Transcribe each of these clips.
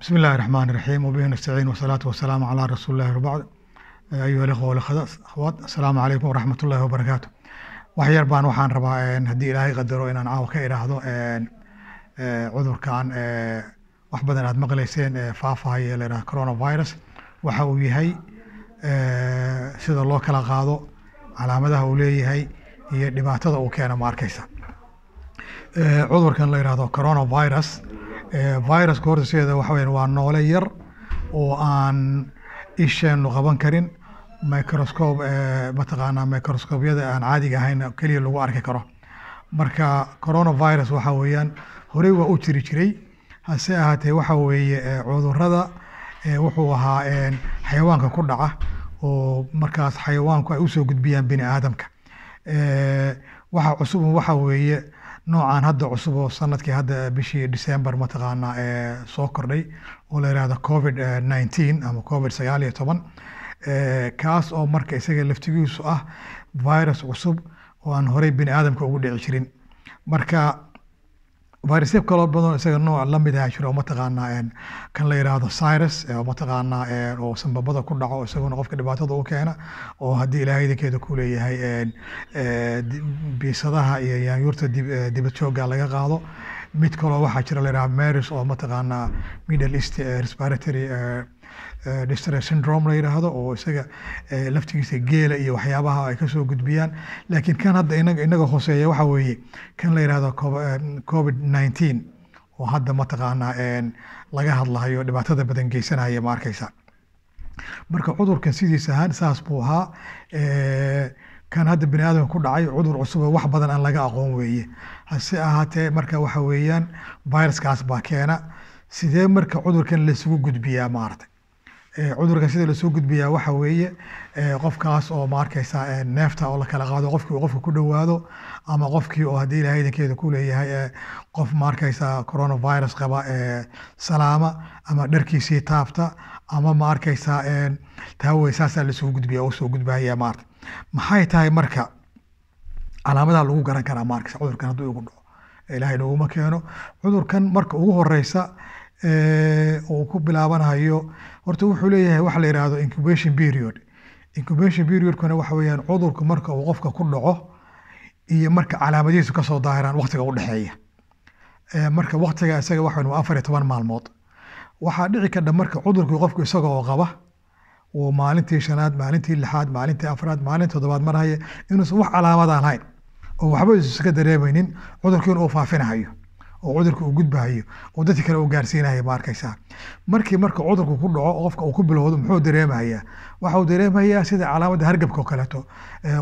بسم الله الرحمن الرحيم وبه نستعين والصلاة والسلام على رسول الله وبعد أيها الأخوة والأخوات السلام عليكم ورحمة الله وبركاته waxyar baan waxaan rabaa haddii ilaahay qadaro inaan caawa ka idhaahdo cudurkan wax badan aad maqlayseen faafahaya la yidhaha coronavirus waxa uu yahay sida loo kala qaado calaamadaha uu leeyahay iyo dhibaatada uu keeno ma arkaysa cudurkan la yidhaahdo coronavirus viruska horta sideeda waxa waa noole yar oo aan isheenu qaban karin. Microscope mataqaanaa microscopyada aan caadiga ahayn keliya lagu arki karo. Marka coronavirus waxa weeyaan horey waa u jiri jiray. Hase ahaatee waxa weeye cudurrada wuxuu ahaa xayawaanka ku dhaca oo markaas xayawaanku ay u soo gudbiyaan bini aadamka. Waxa cusub waxa weeye noocan hadda cusub oo sannadkii hadda bishii december mataqaanaa soo kordhay oo la yihahdo covid nineteen ama covid sagaal iyo toban. Kaas oo marka isaga laftigiisu ah virus cusub oo aan horey bini aadamka ugu dhici jirin. Marka virusya kaloo badan isaga nooc la mid aha jiro oo mataqaanaa kan la yidhaahdo cyrus oo mataqaanaa oo sanbabada ku dhaco isaguna qofka dhibaatada u keena oo haddii ilaahay idinkeeda ku leeyahay biisadaha iyo yaanyuurta dibad jooga laga qaado. Mid kaloo waxaa jira la yidhaha maris oo mataqaanaa middle east respiratory distress syndrome la yidhaahdo oo isaga laftigiisa geela iyo waxyaabaha ay ka soo gudbiyaan. Laakiin kan hadda inaga inaga hooseeya waxa weeye kan la yidhaahdo covid nineteen oo hadda mataqaanaa laga hadlahayo dhibaatada badan geysanaya ma arkaysa. Marka cudurkan sidiisa ahaan saas buu ahaa kan hadda bini aadamka ku dhacay cudur cusub wax badan aan laga aqoon weeye. Hase ahaatee marka waxa weeyaan viruskaas baa keena. Sidee marka cudurkan laisugu gudbiyaa maaragtay cudurka sida la soo gudbiyaa waxa weeye qofkaas oo ma arkaysa neefta oo la kala qaado qofkii qofka ku dhowaado ama qofkii oo haddii ilaahay idinkeeda ku leeyahay qof ma arkaysa coronavirus qaba salaama ama dharkiisii taabta ama ma arkaysa taawey saasaa la soo gudbiya oo soo maarta maxay tahay marka calaamadaha lagu garan karaa ma arkaysa cudurkan hadduu igu dhaco? Ilaahay noguma keeno. Cudurkan marka ugu horeysa uu ku bilaabanayo. Horta wuxuu leeyahay waxa la yidhaahdo incubation period. Incubation periodkuna waxa weeyaan cudurku marka uu qofka ku dhaco iyo marka calaamadihiisu ka soo daahiraan waqtiga u dhexeeya marka waqtiga isaga waxa waa afar iyo toban maalmood. Waxaa dhici kadha marka cudurkii qofku isaga oo qaba uu maalintii shanaad maalintii lixaad maalintii afraad maalintii toddobaad marhaya inuusan wax calaamadan lahayn oo waxba iska dareemaynin cudurkii inuu faafinahayo oo cudurka uu gudbahayo oo dadki kale uu gaarsiinayo ma arkaysaa markii marka cudurku ku dhaco qofka uu ku bilowdo muxuu dareemayaa? Waxa uu dareemayaa sida calaamadda hargabka oo kaleeto.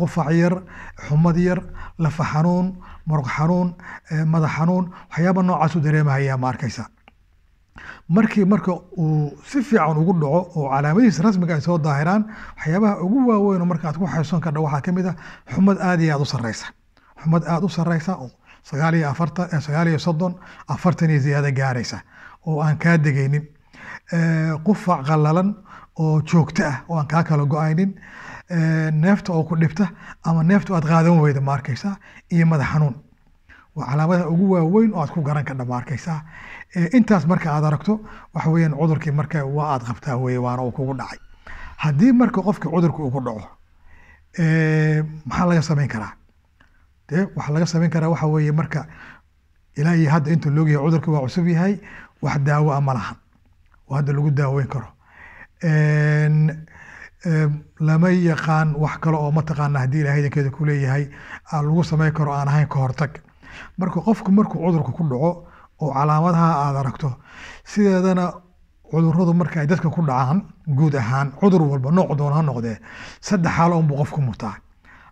Qufac yar xumad yar lafa xanuun muruq xanuun madax xanuun waxyaaba noocaasuu dareemayaa ma arkaysaa markii marka uu si fiican ugu dhaco oo calaamadihiisa rasmiga ay soo daahiraan waxyaabaha ugu waaweyn marka aad ku xaysoon kardha waxaa ka mid ah xumad aad iyo aad u sarreysa xumad aad u sarreysa oo sagaal iyo afartan sagaal iyo soddon afartan iyo ziyaada gaaraysa oo aan kaa degaynin qufac qallalan oo joogto ah oo aan kaa kala go'aynin neefta oo ku dhibta ama neefta aad qaadan weyda ma arkaysaa iyo madax xanuun. Waa calaamadaha ugu waaweyn oo aad ku garan kadha ma arkaysaa. Intaas marka aad aragto waxa weeyaan cudurkii marka waa aad qabtaa weye waana uu kugu dhacay. Haddii marka qofkii cudurka uu ku dhaco maxaa laga samayn karaa de waxaa laga samayn karaa waxa weeye marka ilaa iyo hadda intuu loogyahay cudurkii waa cusub yahay wax daawo a ma lahan. Oo hadda lagu daaweyn karo. Lama yaqaan wax kale oo mataqaana haddii ilahay idinkeeda ku leeyahay lagu samayn karo aan ahayn ka hortag. Marka qofku markuu cudurka ku dhaco oo calaamadaha aad aragto sideedana cuduradu marka ay dadka ku dhacaan guud ahaan cudur walba nooc doona ha noqdee saddex xaalo unbuu qofku mutaa.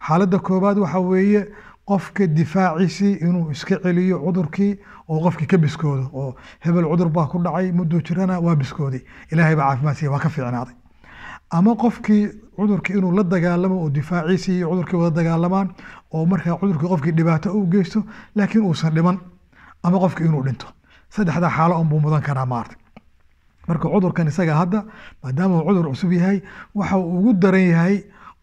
Xaaladda koowaad waxa weeye qofka difaaciisii inuu iska celiyo cudurkii oo qofkii ka biskoodo oo hebel cudur baa ku dhacay mudduu jirana waa biskooday ilaahay baa caafimaad siiya waa ka fiicnaaday. Ama qofkii cudurkii inuu la dagaalamo oo difaaciisii iyo cudurkii wada dagaalamaan oo markaa cudurkii qofkii dhibaato u geysto laakiin uusan dhiman ama qofkii inuu dhinto. Saddexdaa xaalo unbuu mudan karaa maarta marka cudurkan isaga hadda maadaama uu cudur cusub yahay waxa uu ugu daran yahay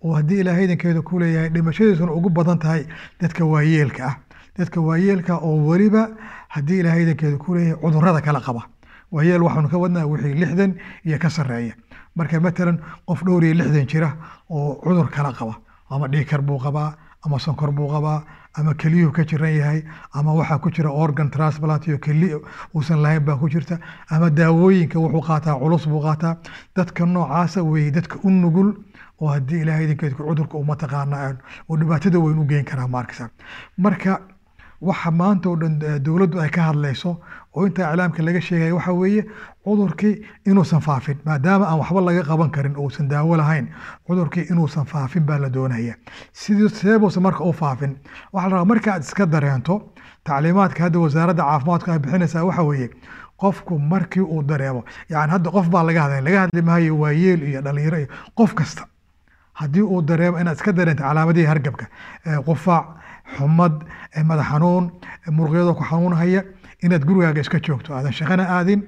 oo haddii ilaahay idankeeda ku leeyahay dhimashadiisuna ugu badan tahay dadka waayeelka ah. Dadka waayeelka oo weliba haddii ilaahay idankeeda ku leeyahay cudurrada kala qaba. Waayeel waxaanu ka wadnaa wixii lixdan iyo ka sarreeya. Marka matalan qof dhowr iyo lixdan jira oo cudur kala qaba ama dhiikar buu qabaa ama sonkor buu qabaa ama keliyuhu ka jiran yahay ama waxaa ku jira organ transplant iyo keli uusan lahayn baa ku jirta ama daawooyinka wuxuu qaataa culus buu qaataa. Dadka noocaasa weeye dadka u nugul oo haddii ilaahay idinkeedku cudurka uu mataqaana uu dhibaatada weyn u geyn karaa maarkasa marka waxa maanta oo dhan dowladdu ay ka hadlayso oo inta iclaamka laga sheegaya waxa weeye cudurkii inuusan faafin maadaama aan waxba laga qaban karin uusan daawo lahayn cudurkii inuusan faafin baa la doonaya. Sidii marka u faafin waxaa la rabaa marka aad iska dareento tacliimaadka hadda wasaaradda caafimaadku ay bixinaysaa waxa weeye qofku markii uu dareemo yani hadda qof baa laga hadlay laga hadli maayo waa iyo dhalinyaro iyo qof kasta haddii uu dareemo inaad iska dareento calaamadihii hargabka qufaac xumad madax xanuun muruqyada ku xanuunhaya inaad gurigaaga iska joogto aadan shaqana aadin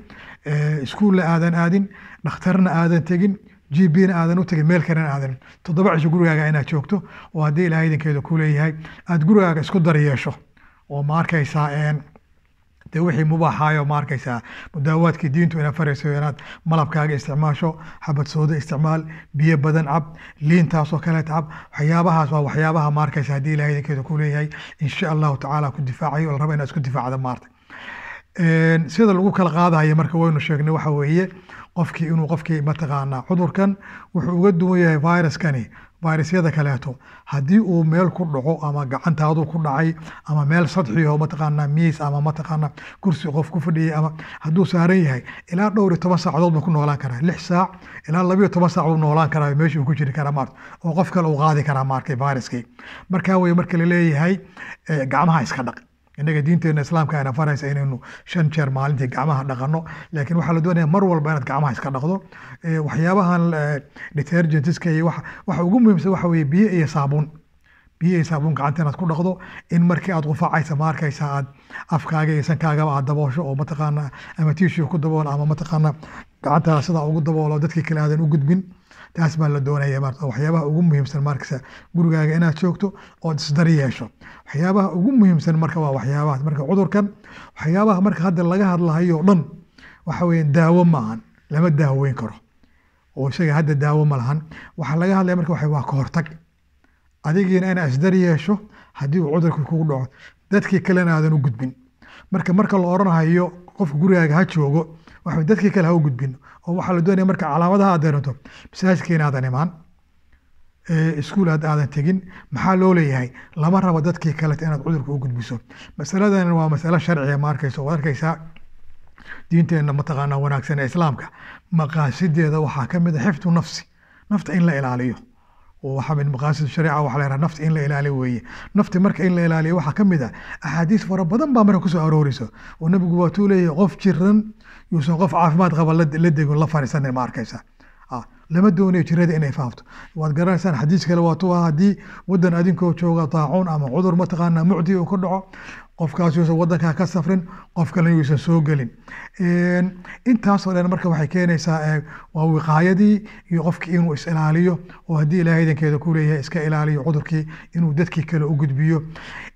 iskuulla aadan aadin dhakhtarna aadan tegin g b na aadan u tegin meel kalena aadan. Toddoba cisho gurigaaga inaad joogto oo haddii ilahay idinkeeda ku leeyahay aad gurigaaga isku daryeesho. Oo ma arkaysaa de wixii mubaaxaayo ma arkaysaa? Mudaawaadkii diintu ina farayso inaad malabkaaga isticmaasho xabad sooda isticmaal biyo badan cab liintaasoo kale cab waxyaabahaas waa waxyaabaha ma haddii ilahay idinkeeda ku leeyahay. Insha allahu tacaala ku difaacayo la raba inaad isku difaacda maarta sida lagu kala qaadayo marka waynu sheegnay waxa weeye qofkii inuu qofkii mataqaanaa cudurkan wuxuu uga duwan yahay viruskani virusyada kaleeto. Haddii uu meel ku dhaco ama gacantaadu ku dhacay ama meel sadxiyo mataqaanaa miis ama mataqaanaa kursi qof ku fadhiyay ama hadduu saaran yahay ilaa dhowr iyo toban saacadood buu ku noolaan karaa. Lix saac ilaa labiyo toban saac buu noolaan karaa meesha uu ku jiri karaa maarta oo qof kale uu qaadi karaa maarkay viruskii markaa weye marka la leeyahay gacmaha iska dhaq innaga diinteena islaamka ayna faraysa inaynu shan jeer maalintii gacmaha dhaqano laakiin waxaa la doonaya mar walba inaad gacmaha iska dhaqdo. Waxyaabahan detergentiska iyo waxa ugu muhiimsan waxa weeye biyo iyo saabuun biyo iyo saabuun gacanta inaad ku dhaqdo. In markii aad qufacaysa ma arkaysa aad afkaaga iyo sankaagaba aad daboosho oo mataqaana ama tissue ku dabool ama mataqaana gacantaada sidaa ugu daboolo dadkii kale aadan u gudbin. Taas baa la doonaya maarta. Waxyaabaha ugu muhiimsan markasa gurigaaga inaad joogto ood isdari yeesho. Waxyaabaha ugu muhiimsan marka waa waxyaabahaas marka cudurkan waxyaabaha marka hadda laga hadlahayo dhan waxa weeye daawo maahan lama daaweyn karo. Oo isaga hadda daawo ma lahan. Waxaa laga hadlaya marka waa ka adigiina inaad isdari yeesho haddii uu cudurka kugu dhaco dadkii kalena aadan u gudbin. Marka marka la oranahayo qofka gurigaaga ha joogo waxa dadkii kale ha u gudbin. Oo waxaa la doonaya marka calaamadaha aad dareento masaajidka inaadan imaan iskuul aad aadan tegin maxaa loo leeyahay? Lama rabo dadkii kaleta inaad cudurka u gudbiso. Masaladan waa masalo sharciga ma arkayso waad arkaysaa? Diinteenna mataqaanaa wanaagsan ee islaamka. Maqaasideeda waxaa ka mid a xifdu nafsi nafta in la ilaaliyo waxaa min maqaasid shariica waxaa la yidhaha nafta in la ilaaliyo weeye. Nafti marka in la ilaaliyo waxaa ka mid ah axaadiis fara badan baa marka ku soo arooreyso. Oo nebigu waatuu leeyahay qof jiran yuusan qof caafimaad qaba la degin la fariisanin ma arkaysa. Lama doonayo jirada inay faafto. Waad garanaysaan xadiis kale waatuu ah haddii wadan adinkoo jooga daacuun ama cudur mataqaanaa mucdi uu ku dhaco qofkaas yuusan wadankaa ka safrin qof kalena yuusan soo gelin. Intaasoo dhan marka waxay keenaysaa waa wiqaayadii iyo qofkii inuu is ilaaliyo oo haddii ilaahay idankeeda ku leeyahay iska ilaaliyo cudurkii inuu dadkii kale u gudbiyo.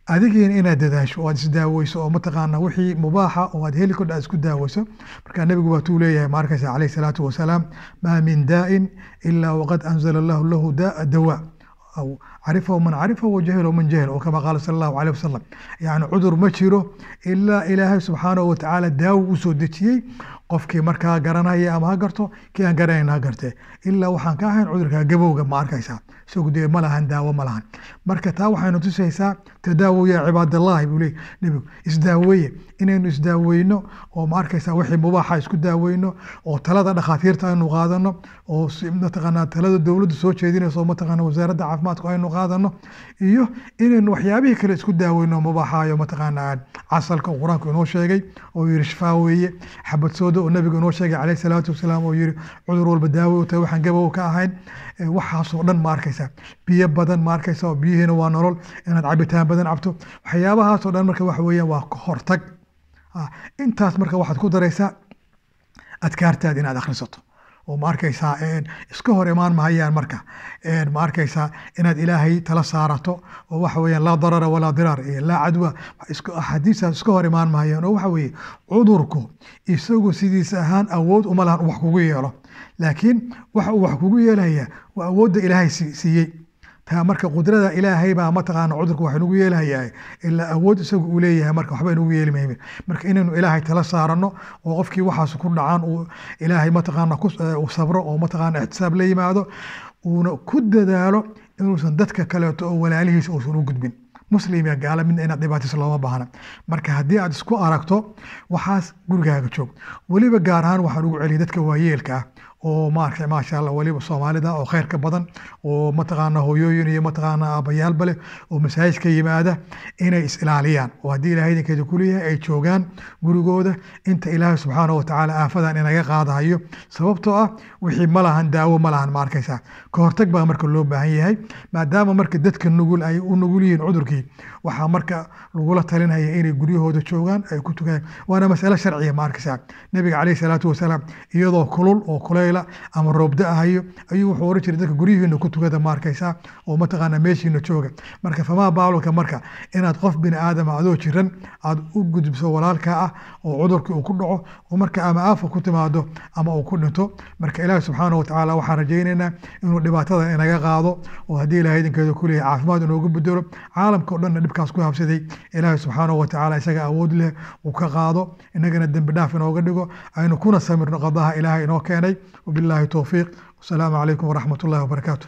Adigiina inaad dadaasho oo aad isdaaweyso oo mataqaana wixii mubaaxa oo aad heli kodha aad isku daaweyso marka nebigu waatuu leeyahay ma arkaysa calayhi salaatu wasalaam maa min daa'in ilaa waqad anzala allahu lahu dawaa aw carifahu man carifahu wajahilhu man jahil oo kama qaala sala allahu caleyh wasalam yacni cudur ma jiro ilaa ilaahay subxaanahu watacaala daawo u dejiyey qofkii markaa garanaya ama ha garto kii aan garanayn ha garte. Ilaa waxaan ka ahayn cudurka gabowga ma arkaysaa. Isagu dee ma lahan daawo ma lahan. Marka taa waxaynu tusaysaa tadaawo yaa cibaadallahi buu leey nebigu. Isdaaweeye inaynu isdaaweyno oo ma arkaysaa wixii mubaaxa isku daaweyno oo talada dhakhaatiirta aynu qaadano oo mataqaanaa talada dowladdu soo jeedinayso mataqaana wasaaradda caafimaadku aynu qaadano iyo inaynu waxyaabihii kale isku daaweyno mubaaxaayo mataqaanaa casalka qur'aanku inoo sheegay oo yiri shifaa weeye xabad sooda oo nabigu inoo sheegay calayhi salaatu wasalaam oo yiri cudur walba daawo u tahay waxaan gabow ka ahayn. Waxaasoo dhan ma arkaysaa. Biyo badan ma arkaysa oo biyihiina waa nolol. Inaad cabitaan badan cabto. Waxyaabahaasoo dhan marka waxa weeyaan waa ka hortag. Intaas marka waxaad ku daraysaa adkaartaada inaad akhrisato oo ma arkaysaa iska hor imaan mahayaan marka. Ma arkaysaa inaad ilaahay tala saarato oo waxa weeyaan laa darara walaa diraar iyo laa cadwa axaadiistaas iska hor imaan mahayaan oo waxa weeye cudurku isagu sidiisa ahaan awood uma lahan wax kugu yeelo. Laakiin waxa uu wax kugu yeelaya waa awoodda ilaahay siiyey taa marka qudrada ilaahay baa mataqaana cudurka wax nagu yeelahayaa ilaa awood isagu uu leeyahay marka waxba inugu yeeli maymin marka inaynu ilaahay tala saarano oo qofkii waxaas ku dhacaan uu ilaahay mataqaana u sabro oo mataqaana ixtisaab la yimaado uuna ku dadaalo inuusan dadka kaleeto oo walaalihiisa uusan u gudbin. Muslim iyo gaala midna inaad dhibaatayso looma baahna. Marka haddii aad isku aragto waxaas gurigaaga joog. Weliba gaar ahaan waxaan ugu celiyay dadka waayeelka ah oo maaragtay maasha allah weliba soomaalida oo khayrka badan oo mataqaana hooyooyin iyo mataqaana aabayaalba leh oo masaajidka yimaada inay is ilaaliyaan. Oo haddii ilaahay idinkeeda kuleeyahay ay joogaan gurigooda inta ilaahay subxaana watacaala aafadan inaga qaadahayo sababtoo ah wixii ma daawo ma ma arkaysaa. Ka baa marka loo baahan yahay maadaama marka dadka nugul ay u nugul yihiin cudurkii waxaa marka lagula talinaya inay guryahooda joogaan ay ku tukaan waana masale sharciya ma arkaysaa. Nabiga caleyhi salaatu wasalaam iyadoo kulul oo kuleyla ama roobda ahayo ayuu wuxuu oran jiray dadka guryihiina ku tukada ma oo mataqaana meeshiina jooga. Marka famaa baalulka marka inaad qof bini aadama adoo jiran aad u gudbiso walaalka ah oo cudurkii uu ku dhaco oo marka ama aafa ku timaado ama uu ku dhinto marka ilaahi subxaana watacaala waxaan rajaynaynaa inuu dhibaatada inaga qaado oo haddii ilahay idinkeeda kuleeyahay caafimaad inoogu bedelo caalamka o dhanna dhibkaas ku habsaday ilaahi subxaanahu watacaala isaga awood leh uu ka qaado inagana dembi dhaaf inooga dhigo aynu kuna samirno qadaha ilaahay inoo keenay wabilaahi towfiiq wasalaamu calaykum waraxmat ullahi wabarakaatu